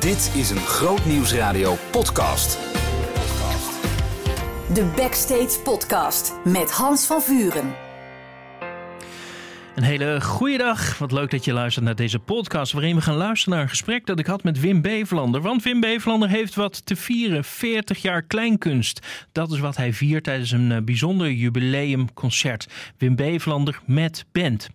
Dit is een Groot Nieuwsradio podcast. De Backstage Podcast met Hans van Vuren. Een hele goede dag. Wat leuk dat je luistert naar deze podcast. Waarin we gaan luisteren naar een gesprek dat ik had met Wim Bevelander. Want Wim Bevelander heeft wat te vieren: 40 jaar kleinkunst. Dat is wat hij viert tijdens een eh, bijzonder jubileumconcert. Wim Bevelander met band.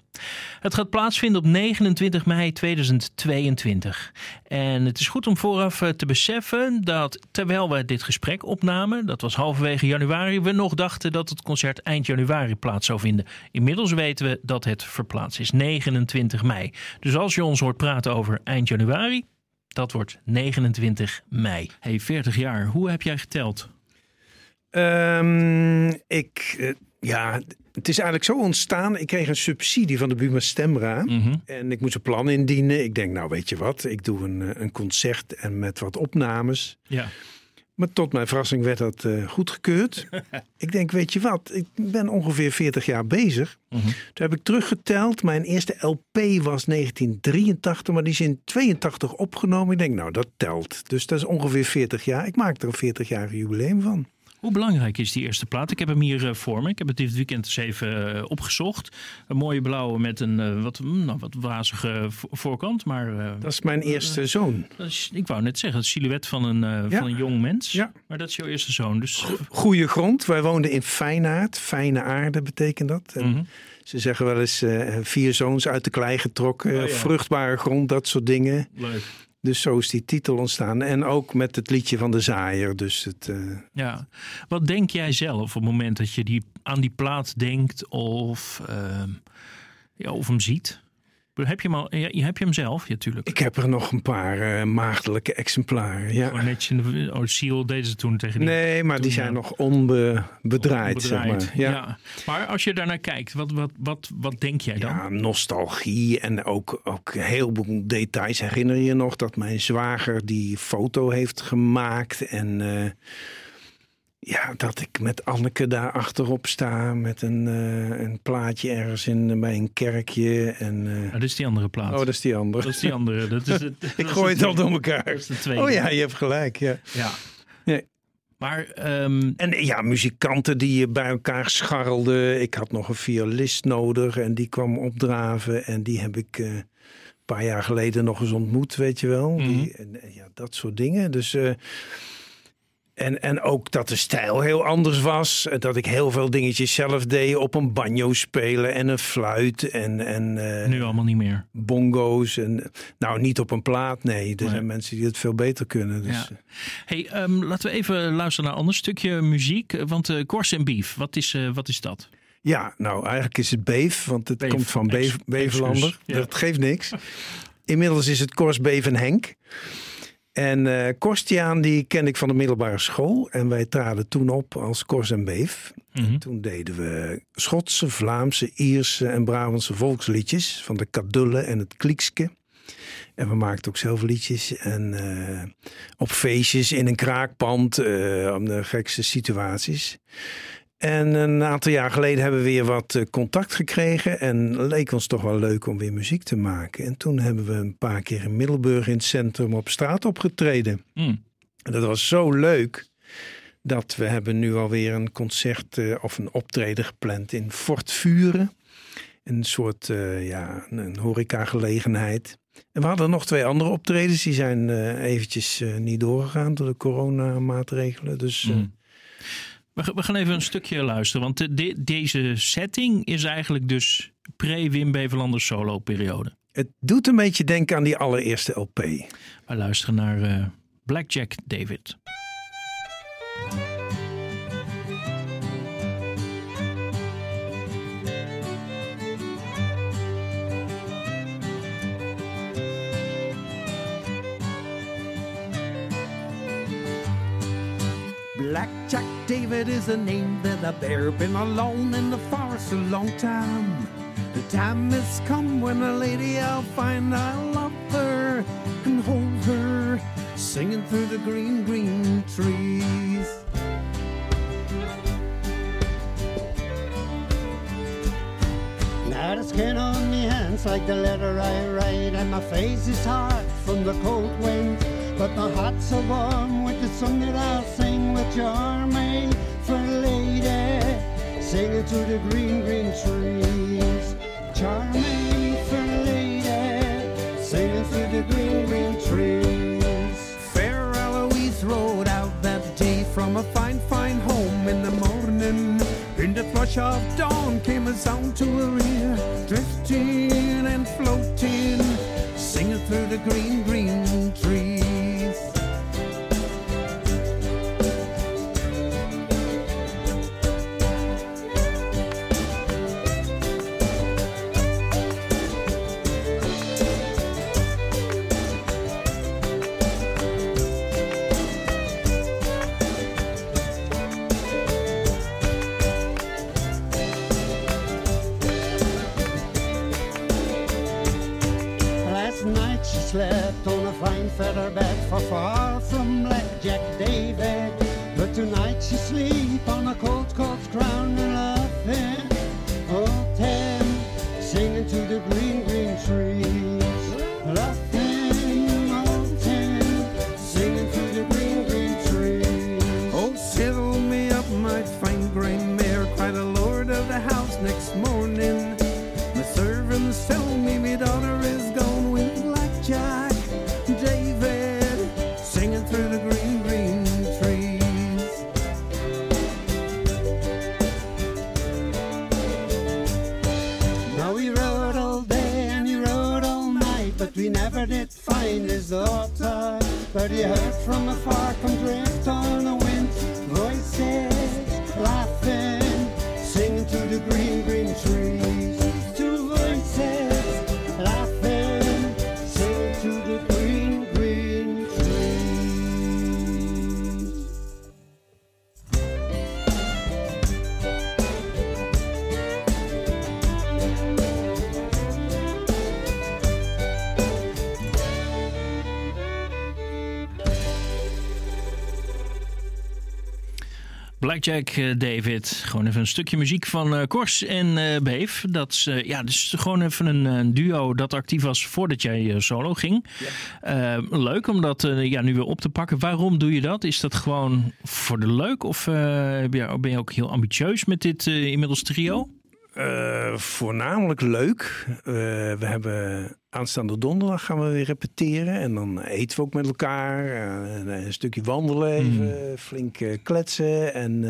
Het gaat plaatsvinden op 29 mei 2022. En het is goed om vooraf eh, te beseffen dat terwijl we dit gesprek opnamen, dat was halverwege januari, we nog dachten dat het concert eind januari plaats zou vinden. Inmiddels weten we dat het verplaatst is 29 mei. Dus als je ons hoort praten over eind januari, dat wordt 29 mei. Hey, 40 jaar, hoe heb jij geteld? Um, ik, uh, ja, het is eigenlijk zo ontstaan. Ik kreeg een subsidie van de Buma Stemra. Mm -hmm. En ik moest een plan indienen. Ik denk, nou weet je wat, ik doe een, eh, een concert en met wat opnames. Ja. Maar tot mijn verrassing werd dat uh, goedgekeurd. ik denk, weet je wat, ik ben ongeveer 40 jaar bezig. Mm -hmm. Toen heb ik teruggeteld. Mijn eerste LP was 1983, maar die is in 82 opgenomen. Ik denk, nou dat telt. Dus dat is ongeveer 40 jaar. Ik maak er een 40-jarig jubileum van. Hoe belangrijk is die eerste plaat? Ik heb hem hier uh, voor me. Ik heb het dit weekend eens even uh, opgezocht. Een mooie blauwe met een uh, wat, nou, wat wazige voorkant. Maar, dat is mijn eerste zoon. Is, ik wou net zeggen, het silhouet van een, ja. van een jong mens. Ja. Maar dat is jouw eerste zoon. Dus... Goeie grond. Wij woonden in Feyenaard. Fijne aarde betekent dat. En mm -hmm. Ze zeggen wel eens vier zoons uit de klei getrokken. Oh, ja. Vruchtbare grond, dat soort dingen. Leuk. Dus zo is die titel ontstaan. En ook met het liedje van de zaaier. Dus het, uh... Ja. Wat denk jij zelf op het moment dat je die, aan die plaat denkt of, uh, ja, of hem ziet? Heb je hem, al, je, heb je hem zelf, natuurlijk? Ik heb er nog een paar uh, maagdelijke exemplaren. Ja. Maar net in de oh, Seal deden ze toen tegen die. Nee, maar toen, die zijn ja. nog onbedraaid, zeg maar. Ja. ja. Maar als je daarnaar kijkt, wat, wat, wat, wat denk jij dan? Ja, nostalgie en ook, ook een heleboel details. Herinner je nog dat mijn zwager die foto heeft gemaakt en... Uh, ja, dat ik met Anneke daar achterop sta met een, uh, een plaatje ergens in, bij een kerkje. En, uh... oh, dat is die andere plaat. Oh, dat is die andere. Dat is die andere. Dat is het, ik gooi het al door elkaar. Dat is de tweede. Oh ja, je hebt gelijk. Ja. ja. Nee. Maar, um... En ja, muzikanten die bij elkaar scharrelden. Ik had nog een violist nodig en die kwam opdraven. En die heb ik uh, een paar jaar geleden nog eens ontmoet, weet je wel. Mm -hmm. die, en, ja, dat soort dingen. Dus... En, en ook dat de stijl heel anders was. Dat ik heel veel dingetjes zelf deed. Op een banjo spelen en een fluit. En, en, uh, nu allemaal niet meer. Bongo's. En, nou, niet op een plaat. Nee, er nee. zijn mensen die het veel beter kunnen. Dus. Ja. Hey, um, laten we even luisteren naar een ander stukje muziek. Want uh, Kors en Beef, wat is, uh, wat is dat? Ja, nou eigenlijk is het Beef. Want het Beef. komt van Beef, Bevelander. Ja. Dat geeft niks. Inmiddels is het Kors, Beef en Henk. En uh, Korstiaan, die ken ik van de middelbare school. En wij traden toen op als Kors en Beef. Mm -hmm. Toen deden we Schotse, Vlaamse, Ierse en Brabantse volksliedjes. Van de Kadulle en het Kliekske. En we maakten ook zelf liedjes. En uh, op feestjes in een kraakpand. Uh, om de gekste situaties. En een aantal jaar geleden hebben we weer wat contact gekregen. En leek ons toch wel leuk om weer muziek te maken. En toen hebben we een paar keer in Middelburg in het centrum op straat opgetreden. Mm. En dat was zo leuk. Dat we hebben nu alweer een concert uh, of een optreden gepland in Fort Vuren. Een soort uh, ja, een horecagelegenheid. En we hadden nog twee andere optredens. Die zijn uh, eventjes niet doorgegaan door de coronamaatregelen. Dus... Mm. We gaan even een stukje luisteren, want de, deze setting is eigenlijk dus pre-Wim Beverlander solo periode. Het doet een beetje denken aan die allereerste LP. We luisteren naar uh, Blackjack David. David is a name that I bear. Been alone in the forest a long time. The time has come when a lady I'll find I love her and hold her, singing through the green, green trees. Now the skin on me hands like the letter I write, and my face is hard from the cold wind But the heart's so warm with the song that I'll sing with your made for lady, singing to the green, green trees. Charming for lady, singing to the green, green trees. Fair Eloise rode out that day from a fine, fine home in the morning. In the flush of dawn came a sound to her ear, drifting and floating, singing through the green, green trees. Blackjack eh, David. Gewoon even een stukje muziek van eh, Kors en eh, Beef. Dat is, ja, dus gewoon even een, een duo dat actief was voordat jij solo ging. Eh, leuk om dat ja, nu weer op te pakken. Waarom doe je dat? Is dat gewoon voor de leuk? Of ben je- ook heel ambitieus met dit inmiddels trio? Eh, voornamelijk leuk. Eh, we hebben aanstaande donderdag gaan we weer repeteren. En dan eten we ook met elkaar. Eh, een stukje wandelen even. Flink kletsen. En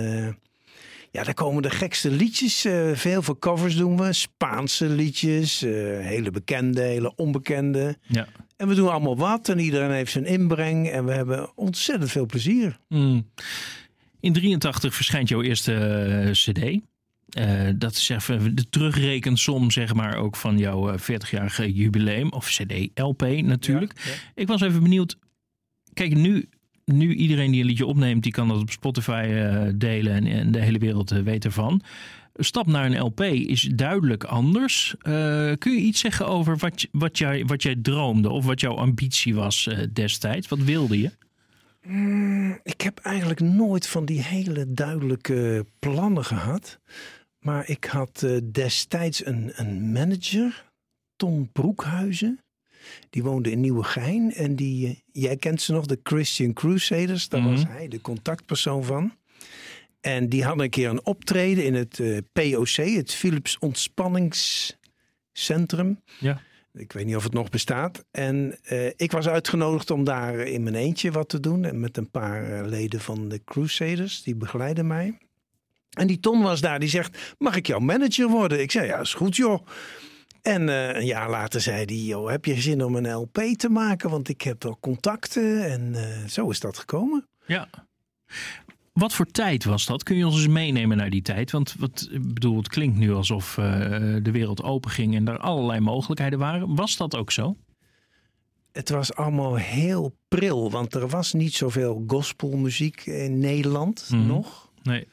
ja, daar komen de gekste liedjes. veel voor covers doen we. Spaanse liedjes. hele bekende, hele onbekende. Ja. En we doen allemaal wat. En iedereen heeft zijn inbreng. En we hebben ontzettend veel plezier. Mm. In 83 verschijnt jouw eerste cd. Eh, dat is even de terugrekensom, zeg maar, ook van jouw eh, 40-jarige jubileum. Of cd, LP natuurlijk. Ik was even benieuwd. Kijk, nu, nu iedereen die een liedje opneemt, die kan dat op Spotify eh, delen. En, en de hele wereld eh, weet ervan. Stap naar een LP is duidelijk anders. Eh, kun je iets zeggen over wat, wat, jij, wat jij droomde? Of wat jouw ambitie was eh, destijds? Wat wilde je? Ik heb eigenlijk nooit van die hele duidelijke plannen gehad. Maar ik had eh, destijds een, een manager, Tom Broekhuizen. Die woonde in Nieuwegein. En die, eh, jij kent ze nog, de Christian Crusaders. Daar was Mhm. hij de contactpersoon van. En die hadden een keer een optreden in het eh, POC, het Philips Ontspanningscentrum. Ja. Ik weet niet of het nog bestaat. En ik was uitgenodigd om daar in mijn eentje wat te doen. En met een paar leden van de Crusaders, die begeleiden mij. En die Ton was daar, die zegt, mag ik jouw manager worden? Ik zei, ja, is goed joh. En eh, een jaar later zei hij, joh, heb je zin om een LP te maken? Want ik heb wel contacten. En eh, zo is dat gekomen. Ja. Wat voor tijd was dat? Kun je ons eens meenemen naar die tijd? Want wat, ik bedoel, het klinkt nu alsof eh, de wereld open ging en er allerlei mogelijkheden waren. Was dat ook zo? Het was allemaal heel pril, want er was niet zoveel gospelmuziek in Nederland Mhm. nog. Nee.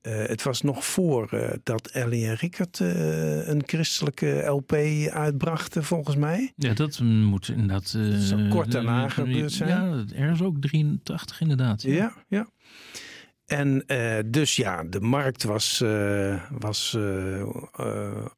Eh, het was nog voor eh, dat Ellie en Rickert eh, een christelijke LP uitbrachten, volgens mij. Ja, dat moet inderdaad. Zo kort daarna gebeurd zijn. Ja, ergens ook 83 inderdaad. Ja, ja. En dus ja, de markt was, was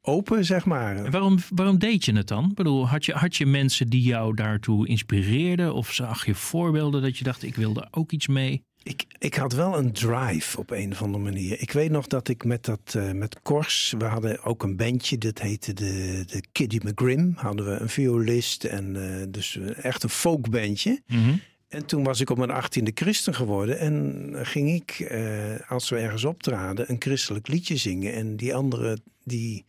open, zeg maar. En waarom, waarom deed je het dan? Ik bedoel, had je, had je mensen die jou daartoe inspireerden? Of zag je voorbeelden dat je dacht, ik wilde ook iets mee? Ik, ik had wel een drive op een of andere manier. Ik weet nog dat ik met dat met Kors, we hadden ook een bandje, dat heette de, de Kiddy McGrim. Hadden we een violist en dus echt een folkbandje. Mm -hmm. En toen was ik op mijn achttiende christen geworden. En ging ik, eh, als we ergens optraden, een christelijk liedje zingen. En die anderen, die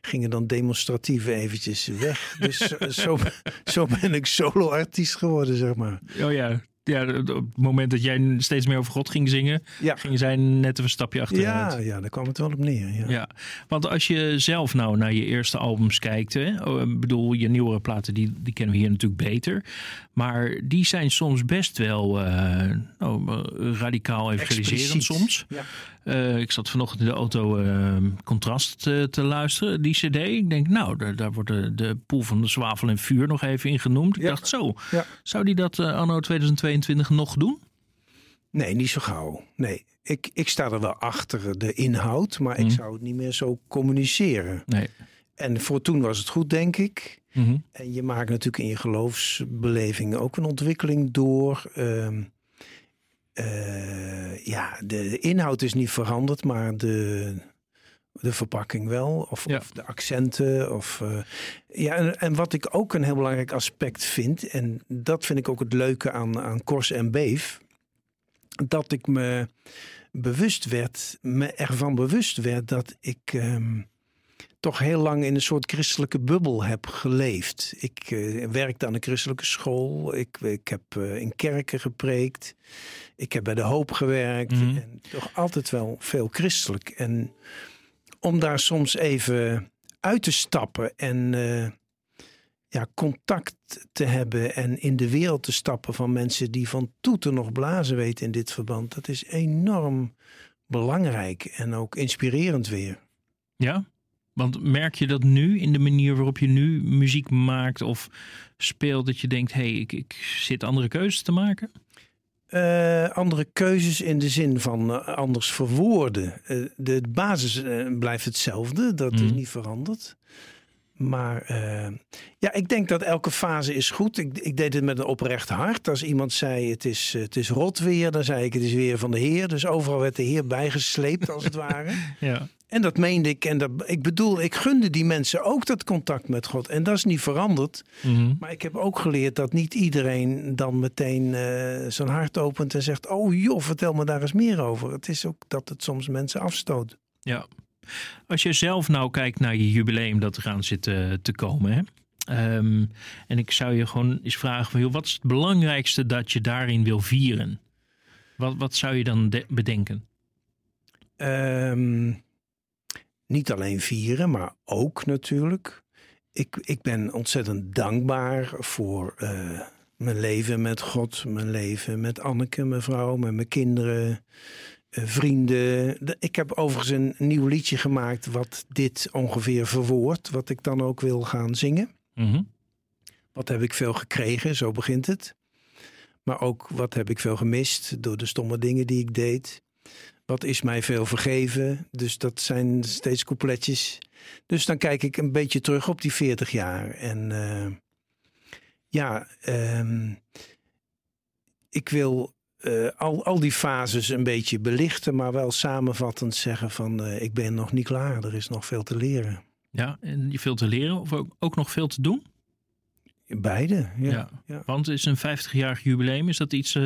gingen dan demonstratief eventjes weg. Dus zo, zo ben ik solo-artiest geworden, zeg maar. Oh ja, ja, op het moment dat jij steeds meer over God ging zingen, ja. ging zij net een stapje achteruit. Ja, ja, daar kwam het wel op neer. Ja. ja. want als je zelf nou naar je eerste albums kijkt, hè, oh, bedoel, je nieuwere platen, die, die kennen we hier natuurlijk beter. Maar die zijn soms best wel uh, oh, radicaal evangeliserend soms. Ja. Uh, ik zat vanochtend in de auto uh, Contrast te, te, luisteren, die cd. Ik denk, nou, daar, daar wordt de, de poel van de zwavel en vuur nog even in genoemd. Ik dacht, zo, ja. zou die dat uh, anno 2022 nog doen? Nee, niet zo gauw. Nee, ik, ik sta er wel achter de inhoud, maar ik zou het niet meer zo communiceren. Nee. En voor toen was het goed, denk ik. Mm -hmm. En je maakt natuurlijk in je geloofsbeleving ook een ontwikkeling door. Uh, uh, ja, de inhoud is niet veranderd, maar de, de verpakking wel. Of, ja. of de accenten. Of, uh, ja, en, en, wat ik ook een heel belangrijk aspect vind, en dat vind ik ook het leuke aan, aan Kors en Beef, dat ik me bewust werd, me ervan bewust werd dat ik. Um, toch heel lang in een soort christelijke bubbel heb geleefd. Ik uh, werkte aan een christelijke school. Ik, ik heb uh, in kerken gepreekt. Ik heb bij de hoop gewerkt. Mm. En toch altijd wel veel christelijk. En om daar soms even uit te stappen en uh, ja, contact te hebben en in de wereld te stappen van mensen die van toeten nog blazen weten in dit verband, dat is enorm belangrijk en ook inspirerend weer. Ja, want merk je dat nu in de manier waarop je nu muziek maakt of speelt, dat je denkt: hé, hey, ik, ik zit andere keuzes te maken? Uh, andere keuzes in de zin van uh, anders verwoorden. Uh, de basis blijft hetzelfde, dat mm. is niet veranderd. Maar ja, ik denk dat elke fase is goed. Ik, ik, deed het met een oprecht hart. Als iemand zei het is, het is rot weer, dan zei ik het is weer van de Heer. Dus overal werd de Heer bijgesleept als het ware. ja. En dat meende ik. En dat, ik bedoel, ik gunde die mensen ook dat contact met God. En dat is niet veranderd. Mm-hmm. Maar ik heb ook geleerd dat niet iedereen dan meteen uh, zijn hart opent en zegt: Oh joh, vertel me daar eens meer over. Het is ook dat het soms mensen afstoot. Ja. Als je zelf nou kijkt naar je jubileum dat eraan zit uh, te komen. Hè? Um, en ik zou je gewoon eens vragen: van, joh, wat is het belangrijkste dat je daarin wil vieren? Wat, wat zou je dan bedenken? Um, niet alleen vieren, maar ook natuurlijk. Ik, ik ben ontzettend dankbaar voor uh, mijn leven met God, mijn leven met Anneke, mijn vrouw, met mijn kinderen, vrienden. Ik heb overigens een nieuw liedje gemaakt wat dit ongeveer verwoordt, wat ik dan ook wil gaan zingen. Mm Wat heb ik veel gekregen, zo begint het. Maar ook wat heb ik veel gemist door de stomme dingen die ik deed. Wat is mij veel vergeven? Dus dat zijn steeds coupletjes. Dus dan kijk ik een beetje terug op die 40 jaar. En uh, ja, um, ik wil uh, al, al die fases een beetje belichten, maar wel samenvattend zeggen van uh, ik ben nog niet klaar. Er is nog veel te leren. Ja, en je veel te leren of ook, ook nog veel te doen? Beide, ja. ja. ja. Want is een 50-jarig jubileum, is dat iets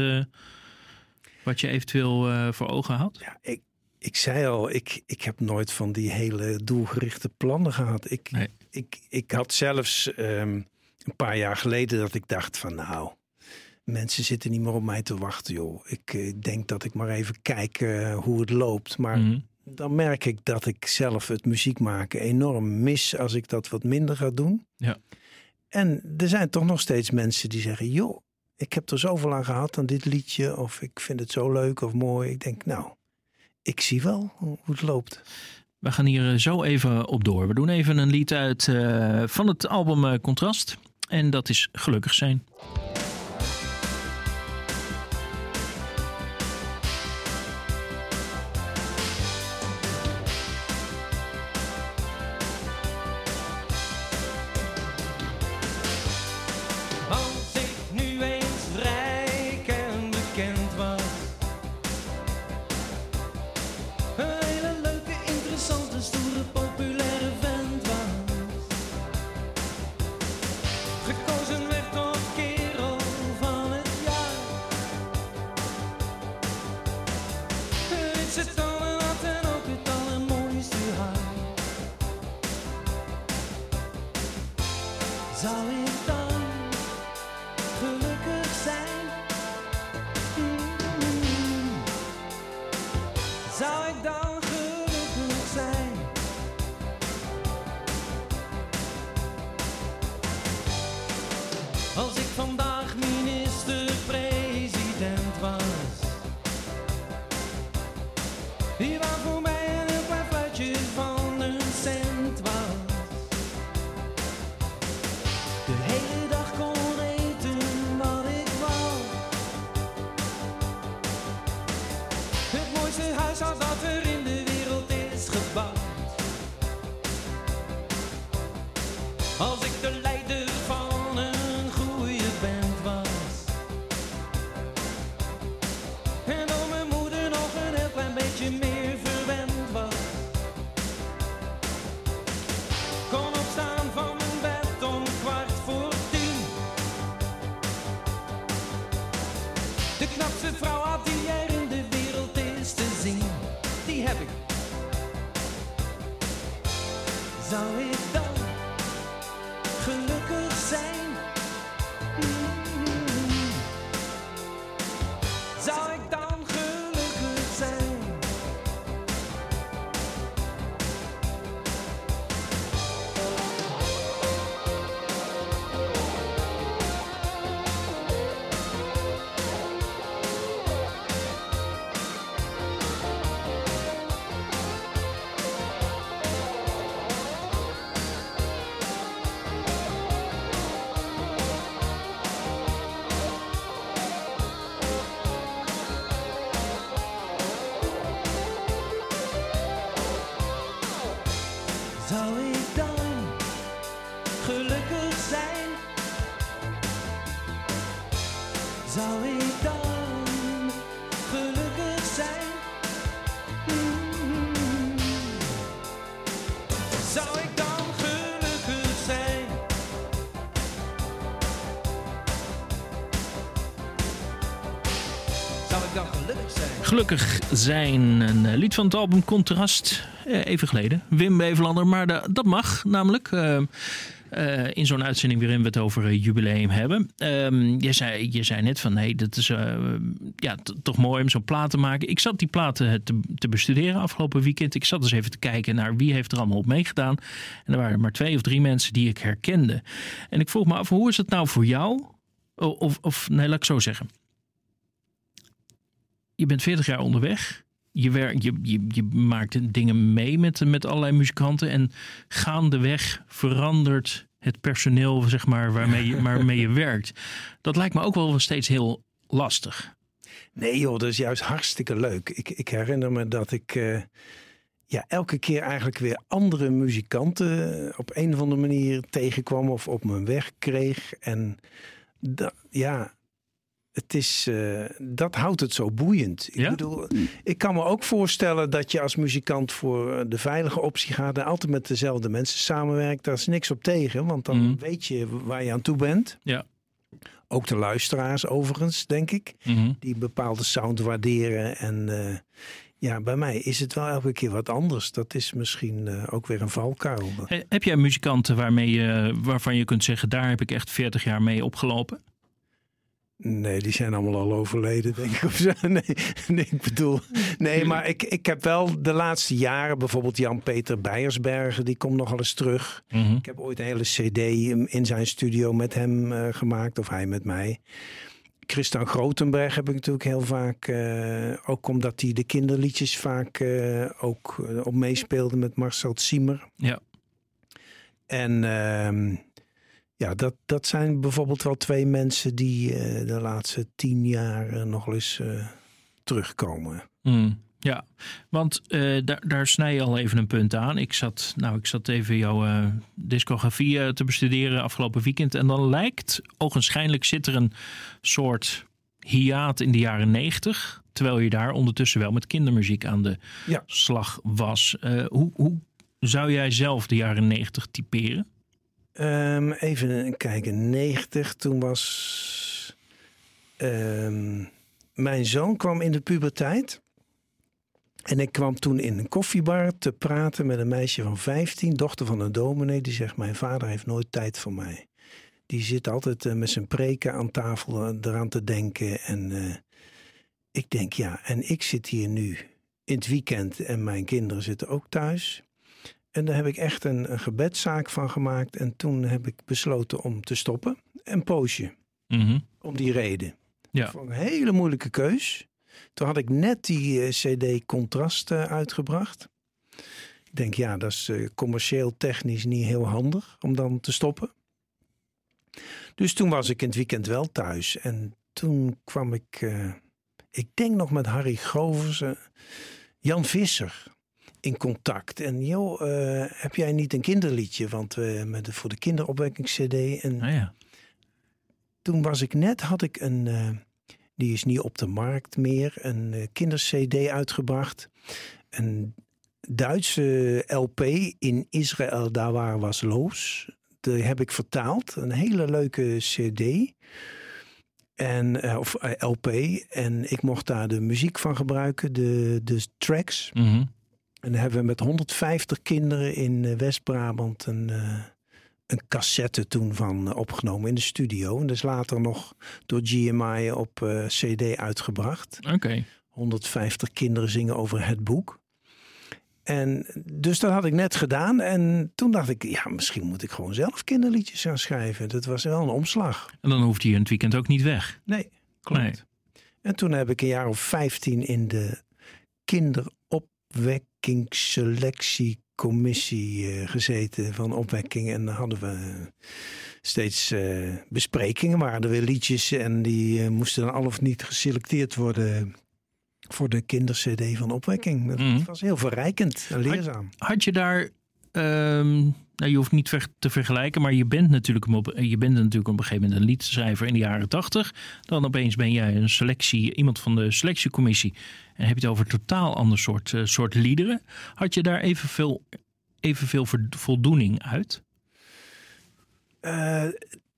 wat je eventueel voor ogen had? Ja, ik, ik zei al, ik, ik heb nooit van die hele doelgerichte plannen gehad. Ik, ik, ik had zelfs um, een paar jaar geleden dat ik dacht van nou, mensen zitten niet meer op mij te wachten joh. Ik uh, denk dat ik maar even kijk uh, hoe het loopt. Maar mm -hmm. dan merk ik dat ik zelf het muziek maken enorm mis als ik dat wat minder ga doen. Ja. En er zijn toch nog steeds mensen die zeggen, joh, ik heb er zoveel aan gehad aan dit liedje. Of ik vind het zo leuk of mooi. Ik denk, nou, ik zie wel hoe het loopt. We gaan hier eh, zo even op door. We doen even een lied uit uh, van het album Contrast. En dat is Gelukkig zijn. Gelukkig zijn? Een lied van het album Contrast. eh, Even geleden. Wim Bevelander. Maar da- dat mag namelijk. eh, eh, in zo'n uitzending waarin we het over eh, jubileum hebben. Ehm, je, zei, je zei net van nee, dat is ja, toch mooi om zo'n plaat te maken. Ik zat die platen te, te bestuderen afgelopen weekend. Ik zat dus even te kijken naar wie heeft er allemaal op meegedaan. En er waren maar twee of drie mensen die ik herkende. En ik vroeg me af, hoe is het nou voor jou? Of, of nee, laat ik zo zeggen je bent 40 jaar onderweg. Je, wer, je, je, je maakt dingen mee met, met allerlei muzikanten. En gaandeweg verandert het personeel zeg maar, waarmee, je, waarmee je werkt. Dat lijkt me ook wel steeds heel lastig. Nee joh, dat is juist hartstikke leuk. Ik, ik herinner me dat ik eh, ja, elke keer eigenlijk weer andere muzikanten op een of andere manier tegenkwam of op mijn weg kreeg. En da, ja, het is, eh, dat houdt het zo boeiend. Ik Ja? bedoel, ik kan me ook voorstellen dat je als muzikant voor de veilige optie gaat en altijd met dezelfde mensen samenwerkt. Daar is niks op tegen, want dan Mhm. weet je waar je aan toe bent. Ja. Ook de luisteraars overigens, denk ik die bepaalde sound waarderen. En eh, ja, bij mij is het wel elke keer wat anders. Dat is misschien eh, ook weer een valkuil. He- Heb jij muzikanten waarmee je, waarvan je kunt zeggen, daar heb ik echt 40 jaar mee opgelopen? Nee, die zijn allemaal al overleden, denk ik. Of zo. Nee, nee, ik bedoel. Nee, maar ik, ik heb wel de laatste jaren, bijvoorbeeld Jan-Peter Beiersbergen, die komt nog wel eens terug. Ik heb ooit een hele CD in zijn studio met hem eh, gemaakt, of hij met mij. Christian Grotenberg heb ik natuurlijk heel vaak, eh, ook omdat hij de kinderliedjes vaak eh, ook op meespeelde met Marcel Siemer. Ja. En ehm, ja, dat, dat zijn bijvoorbeeld wel twee mensen die eh, de laatste tien jaar eh, nog eens eh, terugkomen. Mm, ja, want daar, daar snij je al even een punt aan. Ik zat, nou, ik zat even jouw discografie te bestuderen afgelopen weekend. En dan lijkt, ogenschijnlijk zit er een soort hiaat in de jaren negentig. Terwijl je daar ondertussen wel met kindermuziek aan de Ja. slag was. Hoe, hoe zou jij zelf de jaren negentig typeren? Ehm, even kijken, 90, toen was... ehm, mijn zoon kwam in de puberteit. En ik kwam toen in een koffiebar te praten met een meisje van 15, dochter van een dominee. Die zegt, mijn vader heeft nooit tijd voor mij. Die zit altijd eh, met zijn preken aan tafel eh, eraan te denken. En eh, ik denk, ja, en ik zit hier nu in het weekend en mijn kinderen zitten ook thuis. En daar heb ik echt een, een gebedszaak van gemaakt. En toen heb ik besloten om te stoppen. Een poosje. Mhm. Om die reden. Ja. Een hele moeilijke keus. Toen had ik net die eh, CD Contrast eh, uitgebracht. Ik denk, ja, dat is eh, commercieel technisch niet heel handig om dan te stoppen. Dus toen was ik in het weekend wel thuis. En toen kwam ik, ik denk nog met Harry Grovers, eh, Jan Visser in contact. En joh, eh, heb jij niet een kinderliedje? Want we met de, voor de kinderopwekkings-CD. En Nou ja. toen was ik net, had ik een, eh, die is niet op de markt meer, een eh, kinder-CD uitgebracht. Een Duitse LP in Israël, daar waar was Loos. Die heb ik vertaald. Een hele leuke CD. En, of LP. En ik mocht daar de muziek van gebruiken, de, de tracks. Mhm. En dan hebben we met 150 kinderen in eh, West-Brabant een, eh, een cassette toen van eh, opgenomen in de studio. En dat is later nog door GMI op CD uitgebracht. Oké. 150 kinderen zingen over het boek. En dus dat had ik net gedaan. En toen dacht ik, ja, misschien moet ik gewoon zelf kinderliedjes gaan schrijven. Dat was wel een omslag. En dan hoeft hij in het weekend ook niet weg. Nee, klopt. Nee. En toen heb ik een jaar of 15 in de kinderopwekkingsselectiecommissie eh, gezeten van opwekking. En dan hadden we steeds eh, besprekingen, waren er weer liedjes. En die eh, moesten dan al of niet geselecteerd worden voor de kindercd van opwekking. Dat Mhm. was heel verrijkend en leerzaam. Had je daar, ehm, nou je hoeft niet te vergelijken, maar je bent natuurlijk, op, je bent natuurlijk op een gegeven moment een liedschrijver in de jaren tachtig. Dan opeens ben jij een selectie, iemand van de selectiecommissie. En heb je het over totaal ander soort, eh, soort liederen. Had je daar evenveel, evenveel voldoening uit? Eh,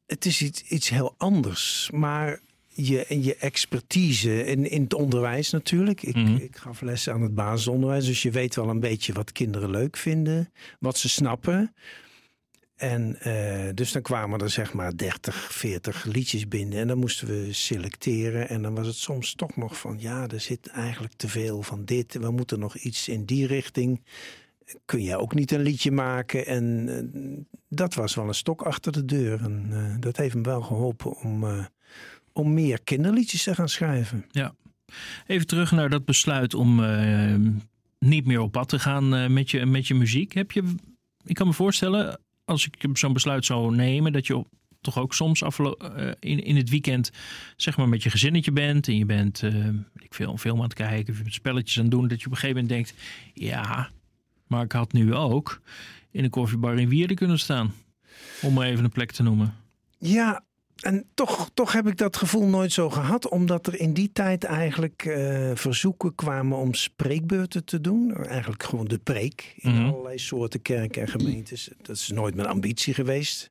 het is iets, iets heel anders. Maar je, en je expertise in, in het onderwijs natuurlijk. Ik, Mhm. ik gaf lessen aan het basisonderwijs. Dus je weet wel een beetje wat kinderen leuk vinden. Wat ze snappen. En eh, dus dan kwamen er zeg maar 30, 40 liedjes binnen. En dan moesten we selecteren. En dan was het soms toch nog van... ja, er zit eigenlijk te veel van dit. We moeten nog iets in die richting kun jij ook niet een liedje maken. En eh, dat was wel een stok achter de deur. En eh, dat heeft hem wel geholpen om, om meer kinderliedjes te gaan schrijven. Even terug naar dat besluit om eh, niet meer op pad te gaan eh, met, je, met je muziek. Heb je, ik kan me voorstellen, als ik zo'n besluit zou nemen, dat je op- toch ook soms afgelo- eh, in, in het weekend zeg maar met je gezinnetje bent en je bent ik veel, een film aan het kijken, of je spelletjes aan het doen, dat je op een gegeven moment denkt, ja, maar ik had nu ook in een koffiebar in Wierden kunnen staan. Om maar even een plek te noemen. Ja, en toch, toch heb ik dat gevoel nooit zo gehad. Omdat er in die tijd eigenlijk eh, verzoeken kwamen om spreekbeurten te doen. Eigenlijk gewoon de preek in Mhm. allerlei soorten kerken en gemeentes. Dat is nooit mijn ambitie geweest.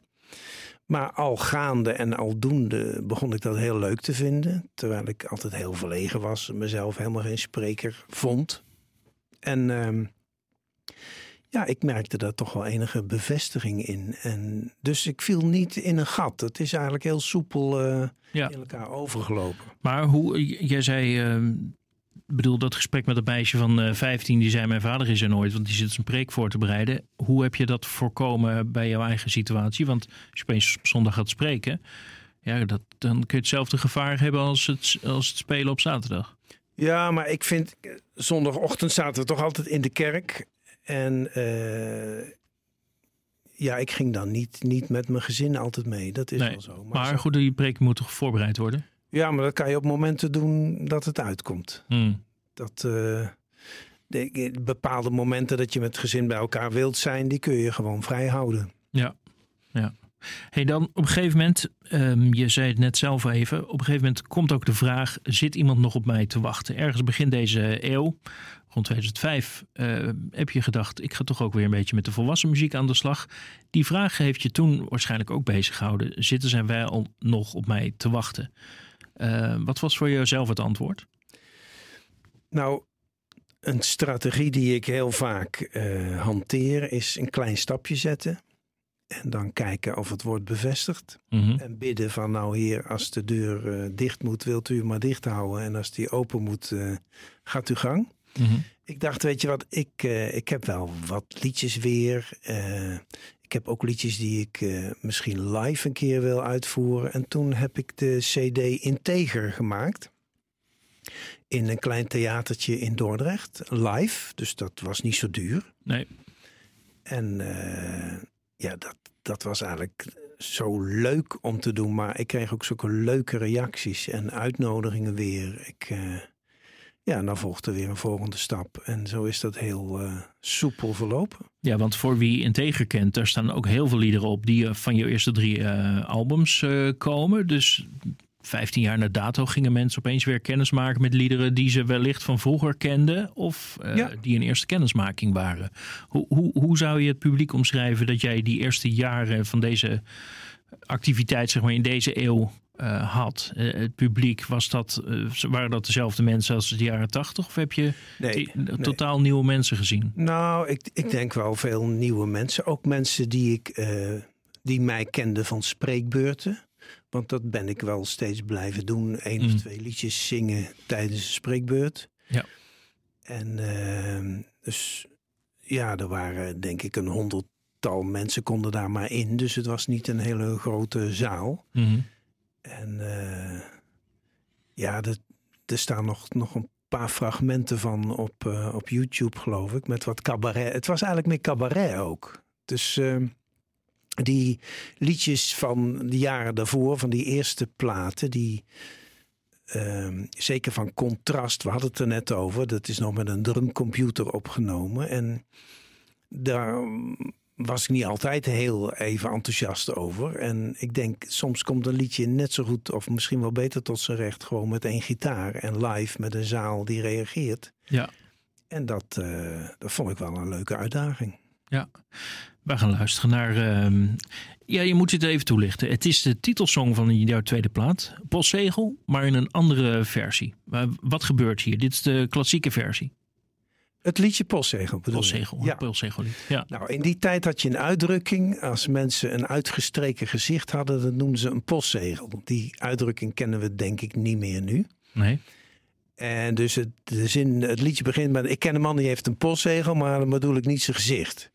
Maar al gaande en aldoende begon ik dat heel leuk te vinden. Terwijl ik altijd heel verlegen was. en Mezelf helemaal geen spreker vond. En ehm, ja, ik merkte daar toch wel enige bevestiging in. En dus ik viel niet in een gat. Het is eigenlijk heel soepel Ja. in elkaar overgelopen. Maar hoe, jij zei, eh, bedoel dat gesprek met dat meisje van eh 15, die zei mijn vader is er nooit, want die zit zijn preek voor te bereiden. Hoe heb je dat voorkomen bij jouw eigen situatie? Want als je opeens op zondag gaat spreken, ja, dat, dan kun je hetzelfde gevaar hebben als het, als het spelen op zaterdag. Ja, maar ik vind, eh, zondagochtend zaten we toch altijd in de kerk. En eh, ja, ik ging dan niet, niet met mijn gezin altijd mee. Dat is Nee, wel zo. Maar goed, die preek moet toch voorbereid worden? Ja, maar dat kan je op momenten doen dat het uitkomt. Hmm. Dat eh, de, bepaalde momenten dat je met het gezin bij elkaar wilt zijn, die kun je gewoon vrij houden. Hey, dan op een gegeven moment, ehm, je zei het net zelf even, op een gegeven moment komt ook de vraag: zit iemand nog op mij te wachten? Ergens begin deze eeuw, rond 2005, eh, heb je gedacht: ik ga toch ook weer een beetje met de volwassen muziek aan de slag. Die vraag heeft je toen waarschijnlijk ook bezig gehouden: zitten zij wel nog op mij te wachten? Eh, wat was voor jezelf het antwoord? Nou, een strategie die ik heel vaak eh, hanteer is een klein stapje zetten. En dan kijken of het wordt bevestigd. Mhm. En bidden van nou heer, als de deur eh, dicht moet, wilt u maar dicht houden. En als die open moet, eh, gaat u gang. Ik dacht, weet je wat, ik, uh, ik heb wel wat liedjes weer. Ik heb ook liedjes die ik misschien live een keer wil uitvoeren. En toen heb ik de CD Integer gemaakt. In een klein theatertje in Dordrecht. Live, dus dat was niet zo duur. Nee. En ja, dat, dat was eigenlijk zo leuk om te doen. Maar ik kreeg ook zulke leuke reacties en uitnodigingen weer. Ik, uh, ja, dan volgde weer een volgende stap. En zo is dat heel uh, soepel verlopen. Ja, want voor wie Integer kent, daar staan ook heel veel liederen op die van je eerste drie albums komen. Dus 15 jaar na dato gingen mensen opeens weer kennis maken met liederen die ze wellicht van vroeger kenden of uh, ja. die een eerste kennismaking waren. Hoe, hoe, hoe zou je het publiek omschrijven dat jij die eerste jaren van deze activiteit zeg maar, in deze eeuw uh, had? Uh, het publiek, was dat, waren dat dezelfde mensen als de jaren 80 of heb je nee, nee. totaal nieuwe mensen gezien? Nou, ik, ik denk wel veel nieuwe mensen. Ook mensen die, ik, die mij kenden van spreekbeurten. Want dat ben ik wel steeds blijven doen. Eén of twee liedjes zingen tijdens een spreekbeurt. Ja. En uh, dus ja, er waren denk ik een honderdtal mensen konden daar maar in. Dus het was niet een hele grote zaal. Mm En uh, ja, de, er staan nog, nog een paar fragmenten van op, uh, op YouTube geloof ik. Met wat cabaret. Het was eigenlijk meer cabaret ook. Dus... Die liedjes van de jaren daarvoor, van die eerste platen, die uh, zeker van contrast, we hadden het er net over, dat is nog met een drumcomputer opgenomen. En daar was ik niet altijd heel even enthousiast over. En ik denk, soms komt een liedje net zo goed, of misschien wel beter tot zijn recht, gewoon met één gitaar en live met een zaal die reageert. Ja. En dat, uh, dat vond ik wel een leuke uitdaging. Ja, we gaan luisteren naar. Uh, ja, je moet het even toelichten. Het is de titelsong van jouw tweede plaat, Postzegel, maar in een andere versie. Uh, wat gebeurt hier? Dit is de klassieke versie. Het liedje Postzegel bedoel Postzegel, ja. Postzegel-lied. Ja. Nou, in die tijd had je een uitdrukking. Als mensen een uitgestreken gezicht hadden, dan noemden ze een postzegel. Die uitdrukking kennen we denk ik niet meer nu. Nee. En dus het, de zin, het liedje begint met: Ik ken een man die heeft een postzegel, maar dan bedoel ik niet zijn gezicht.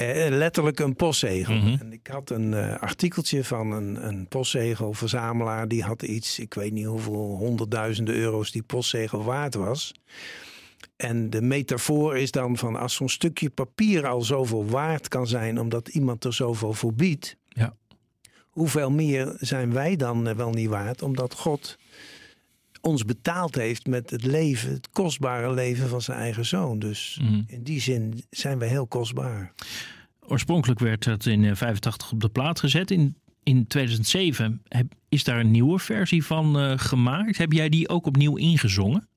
Eh, letterlijk een postzegel. Mhm. En ik had een uh, artikeltje van een, een postzegelverzamelaar. Die had iets, ik weet niet hoeveel honderdduizenden euro's die postzegel waard was. En de metafoor is dan van als zo'n stukje papier al zoveel waard kan zijn, omdat iemand er zoveel voor biedt. Ja. Hoeveel meer zijn wij dan eh, wel niet waard, omdat God ons betaald heeft met het leven, het kostbare leven van zijn eigen zoon. Dus Mhm. in die zin zijn we heel kostbaar. Oorspronkelijk werd het in eh, 85 op de plaat gezet. In, in 2007 heb, is daar een nieuwe versie van eh, gemaakt. Heb jij die ook opnieuw ingezongen?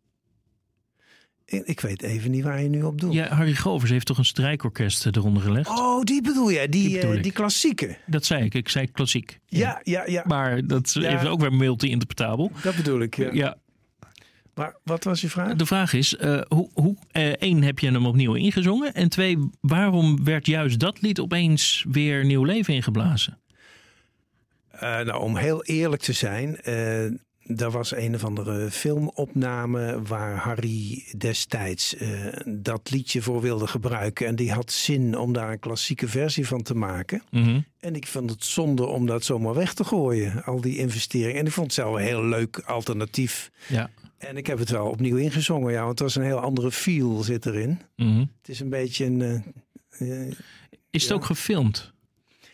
Ik, weet even niet waar je nu op doet. Ja, Harry Govers heeft toch een strijkorkest eronder gelegd? Oh, die bedoel je, die, Die bedoel eh, die klassieke. Dat zei ik. Ik zei klassiek. Ja, ja, ja. Maar dat is Ja. even ook weer multi-interpretabel. Dat bedoel ik. Ja. Ja, Maar wat was je vraag? de vraag is, eh, hoe, hoe, eh, één, heb je hem opnieuw ingezongen? En twee, waarom werd juist dat lied opeens weer nieuw leven ingeblazen? Nou, om heel eerlijk te zijn, er was een of andere filmopname waar Harry destijds eh, dat liedje voor wilde gebruiken. En die had zin om daar een klassieke versie van te maken. Mhm. En ik vond het zonde om dat zomaar weg te gooien, al die investeringen. En ik vond het zelf een heel leuk alternatief. Ja. En ik heb het wel opnieuw ingezongen, ja, want het was een heel andere feel zit erin. Mhm. Het is een beetje een... eh, eh, Is het Ja. ook gefilmd?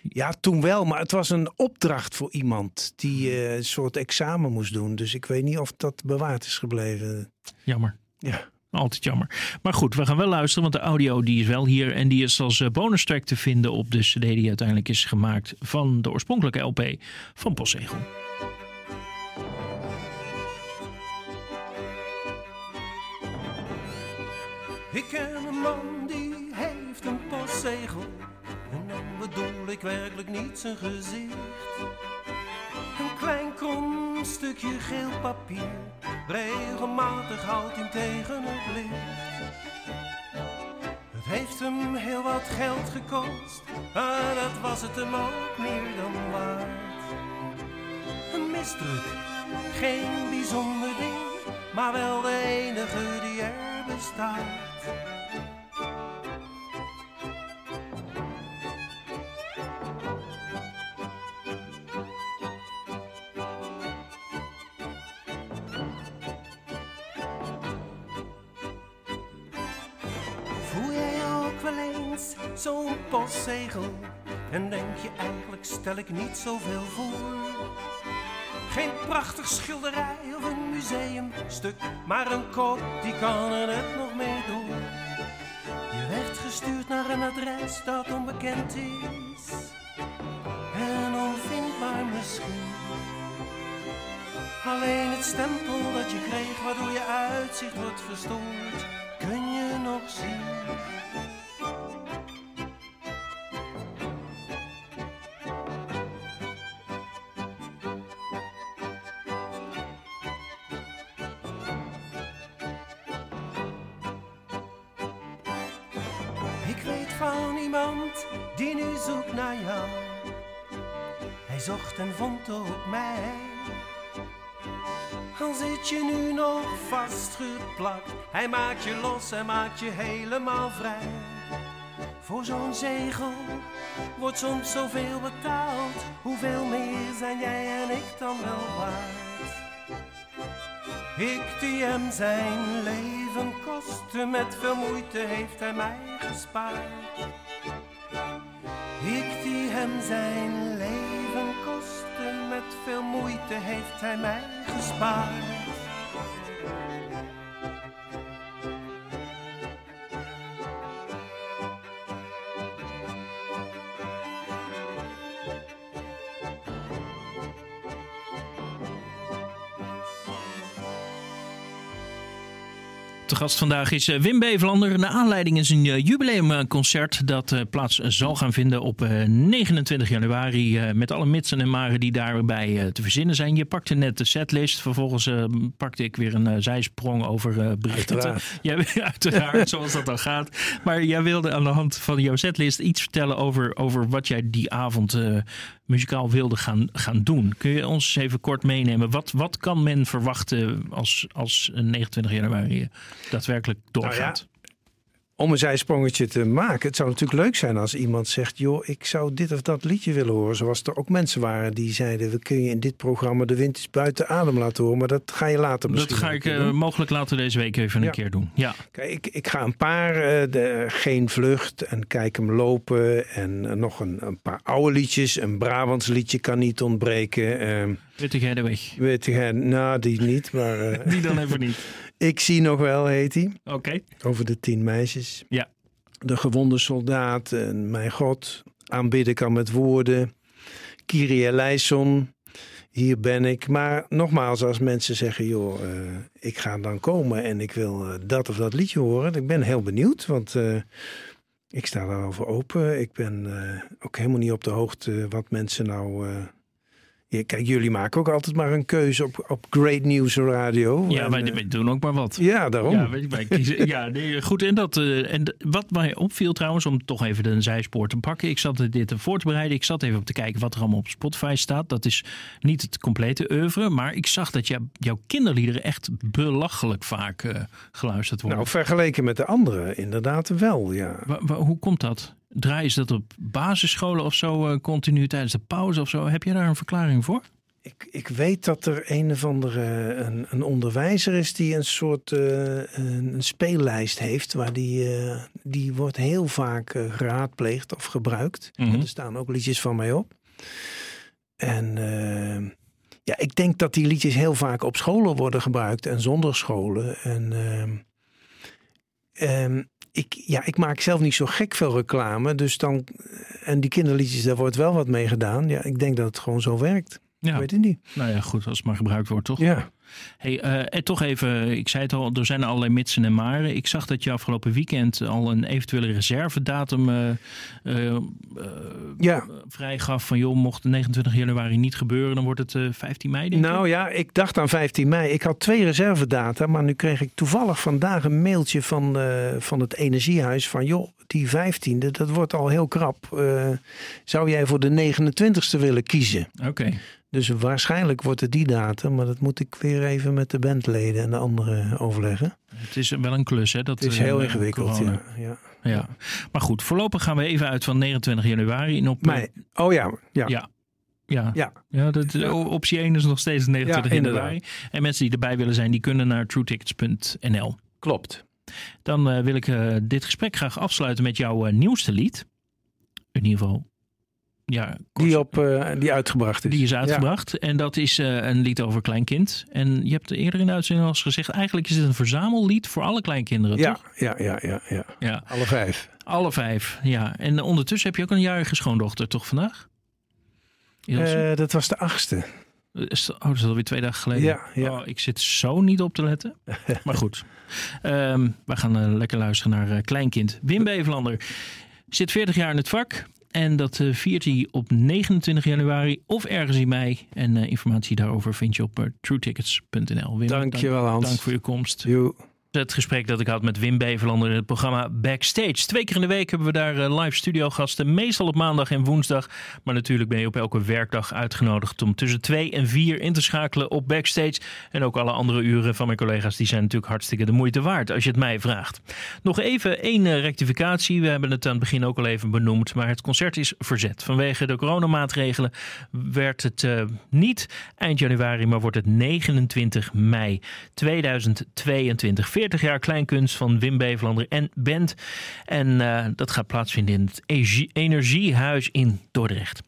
Ja, toen wel, maar het was een opdracht voor iemand die eh, een soort examen moest doen. Dus ik weet niet of dat bewaard is gebleven. Jammer. Ja. Altijd jammer. Maar goed, we gaan wel luisteren, want de audio die is wel hier. En die is als eh, bonus track te vinden op de cd die uiteindelijk is gemaakt van de oorspronkelijke LP van Postzegel. Ik ken een man die heeft een postzegel. En dan bedoel ik werkelijk niet zijn gezicht. Een klein krom stukje geel papier. Regelmatig houdt hij tegen het licht. Het heeft hem heel wat geld gekost. Maar dat was het hem ook meer dan waard. Een misdruk, geen bijzonder ding. Maar wel de enige die er bestaat. Postzegel? En denk je eigenlijk stel ik niet zoveel voor? Geen prachtig schilderij of een museumstuk, maar een kop die kan er net nog mee door. Je werd gestuurd naar een adres dat onbekend is en onvindbaar misschien. Alleen het stempel dat je kreeg, waardoor je uitzicht wordt verstoord, kun je nog zien. Die nu zoekt naar jou. Hij zocht en vond ook mij. Al zit je nu nog vastgeplakt, hij maakt je los en maakt je helemaal vrij. Voor zo'n zegel wordt soms zoveel betaald. Hoeveel meer zijn jij en ik dan wel waard? Ik die hem zijn leven kostte, met veel moeite heeft hij mij gespaard. Ik die hem zijn leven kostte, met veel moeite heeft hij mij gespaard. Gast vandaag is eh, Wim Bevelander. De aanleiding is een eh, jubileumconcert dat eh, plaats zal gaan vinden op 29 januari. Met alle mitsen en maren die daarbij te verzinnen zijn. Je pakte net de setlist. Vervolgens pakte ik weer een zijsprong over berichten. Uiteraard. Jij, uiteraard, zoals dat dan gaat. Maar jij wilde aan de hand van jouw setlist iets vertellen over, over wat jij die avond muzikaal wilde gaan, gaan doen. Kun je ons even kort meenemen? Wat, wat kan men verwachten als, als 29 januari daadwerkelijk doorgaat? Nou ja, om een zijsprongetje te maken. Het zou natuurlijk leuk zijn als iemand zegt: joh, ik zou dit of dat liedje willen horen. Zoals er ook mensen waren die zeiden: we kunnen je in dit programma de wind is buiten adem laten horen. Maar dat ga je later misschien. Dat ga ik uh, doen. mogelijk later deze week even Ja. een keer doen. Ja. Kijk, ik, ik ga een paar, eh, de, geen vlucht en kijk hem lopen. En eh, nog een, een paar oude liedjes. Een Brabants liedje kan niet ontbreken. Uh, Witte weg? weet je, nou die niet, maar eh, Die dan even niet. Ik zie nog wel, heet hij. Oké. Over de tien meisjes. Ja. De gewonde soldaat en mijn God. Aanbidden kan met woorden. Kyrie eleison. Hier ben ik. Maar nogmaals, als mensen zeggen, joh, eh, ik ga dan komen en ik wil eh, dat of dat liedje horen. Ik ben heel benieuwd, want eh, ik sta daar wel voor open. Ik ben ook helemaal niet op de hoogte wat mensen nou... kijk, jullie maken ook altijd maar een keuze op, op Great News Radio. Ja, En, wij, eh, wij doen ook maar wat. ja, daarom. Ja, wij, wij kiezen, ja nee, goed. En, dat, eh, en wat mij opviel trouwens, om toch even een zijspoor te pakken. Ik zat dit voor te bereiden. Ik zat even op te kijken wat er allemaal op Spotify staat. Dat is niet het complete oeuvre. Maar ik zag dat jou, jouw kinderliederen echt belachelijk vaak eh, geluisterd worden. Nou, vergeleken met de anderen inderdaad wel, ja. Wa- wa- hoe komt dat? Draaien ze dat op basisscholen of zo eh, continu tijdens de pauze of zo? Heb je daar een verklaring voor? Ik, ik weet dat er een of andere een, een onderwijzer is die een soort eh, een, een speellijst heeft. Waar die, eh, die wordt heel vaak geraadpleegd of gebruikt. Mhm. Er staan ook liedjes van mij op. En ja, ik denk dat die liedjes heel vaak op scholen worden gebruikt en zonder scholen. En ehm, ik, ja, ik maak zelf niet zo gek veel reclame. Dus dan, en die kinderliedjes, daar wordt wel wat mee gedaan. Ja, ik denk dat het gewoon zo werkt. Ik weet het niet. nou ja, goed, als het maar gebruikt wordt, toch? Ja. Hey, eh, en toch even, ik zei het al, er zijn allerlei mitsen en maren. Ik zag dat je afgelopen weekend al een eventuele reservedatum eh eh, Ja. vrijgaf. Van joh, mocht 29 januari niet gebeuren, dan wordt het eh 15 mei denk ik. Nou ja, ik dacht aan 15 mei. Ik had twee reservedata, maar nu kreeg ik toevallig vandaag een mailtje van, van het energiehuis van joh, die 15e, dat wordt al heel krap. Zou jij voor de 29e willen kiezen? Oké, Dus waarschijnlijk wordt het die datum, maar dat moet ik weer even met de bandleden en de anderen overleggen. Het is wel een klus, hè? Dat, het is heel ingewikkeld, ja, ja. ja. Maar goed, voorlopig gaan we even uit van 29 januari. En op, Mei. Oh ja, ja. ja. Ja, ja. ja dat, optie 1 is nog steeds 29 januari. En mensen die erbij willen zijn, die kunnen naar truetickets.nl. Klopt. Dan uh, wil ik uh, dit gesprek graag afsluiten met jouw uh, nieuwste lied. In ieder geval ja, die, op, uh, die uitgebracht is. Die is uitgebracht. Ja. En dat is uh, een lied over kleinkind. En je hebt eerder in de uitzending al eens gezegd... eigenlijk is het een verzamellied voor alle kleinkinderen, ja, toch? Ja, ja, ja, ja, ja. Alle vijf. Alle vijf, ja. En ondertussen heb je ook een jarige schoondochter, toch vandaag? Uh, dat was de achtste. Oh, dat is alweer twee dagen geleden. Ja, ja. Oh, ik zit zo niet op te letten. maar goed. Um, we gaan lekker luisteren naar Kleinkind. Wim Bevelander zit 40 jaar in het vak. En dat uh, viert hij op 29 januari of ergens in mei. En uh, informatie daarover vind je op uh, truetickets.nl. Dankjewel dank, Hans. Dank voor je komst. Jo. Het gesprek dat ik had met Wim Bevelander in het programma Backstage. Twee keer in de week hebben we daar live studiogasten. Meestal op maandag en woensdag. Maar natuurlijk ben je op elke werkdag uitgenodigd om tussen twee en vier in te schakelen op Backstage. En ook alle andere uren van mijn collega's die zijn natuurlijk hartstikke de moeite waard als je het mij vraagt. Nog even één rectificatie. We hebben het aan het begin ook al even benoemd. Maar het concert is verzet. Vanwege de coronamaatregelen werd het uh, niet eind januari, maar wordt het 29 mei 2022. 40 jaar kleinkunst van Wim Bevelander en Band. En uh, dat gaat plaatsvinden in het Energiehuis in Dordrecht.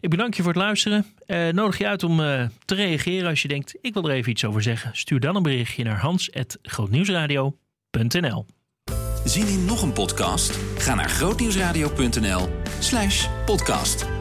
Ik bedank je voor het luisteren. Uh, nodig je uit om uh, te reageren als je denkt, ik wil er even iets over zeggen. Stuur dan een berichtje naar hans.grootnieuwsradio.nl Zien in nog een podcast? Ga naar grootnieuwsradio.nl slash podcast.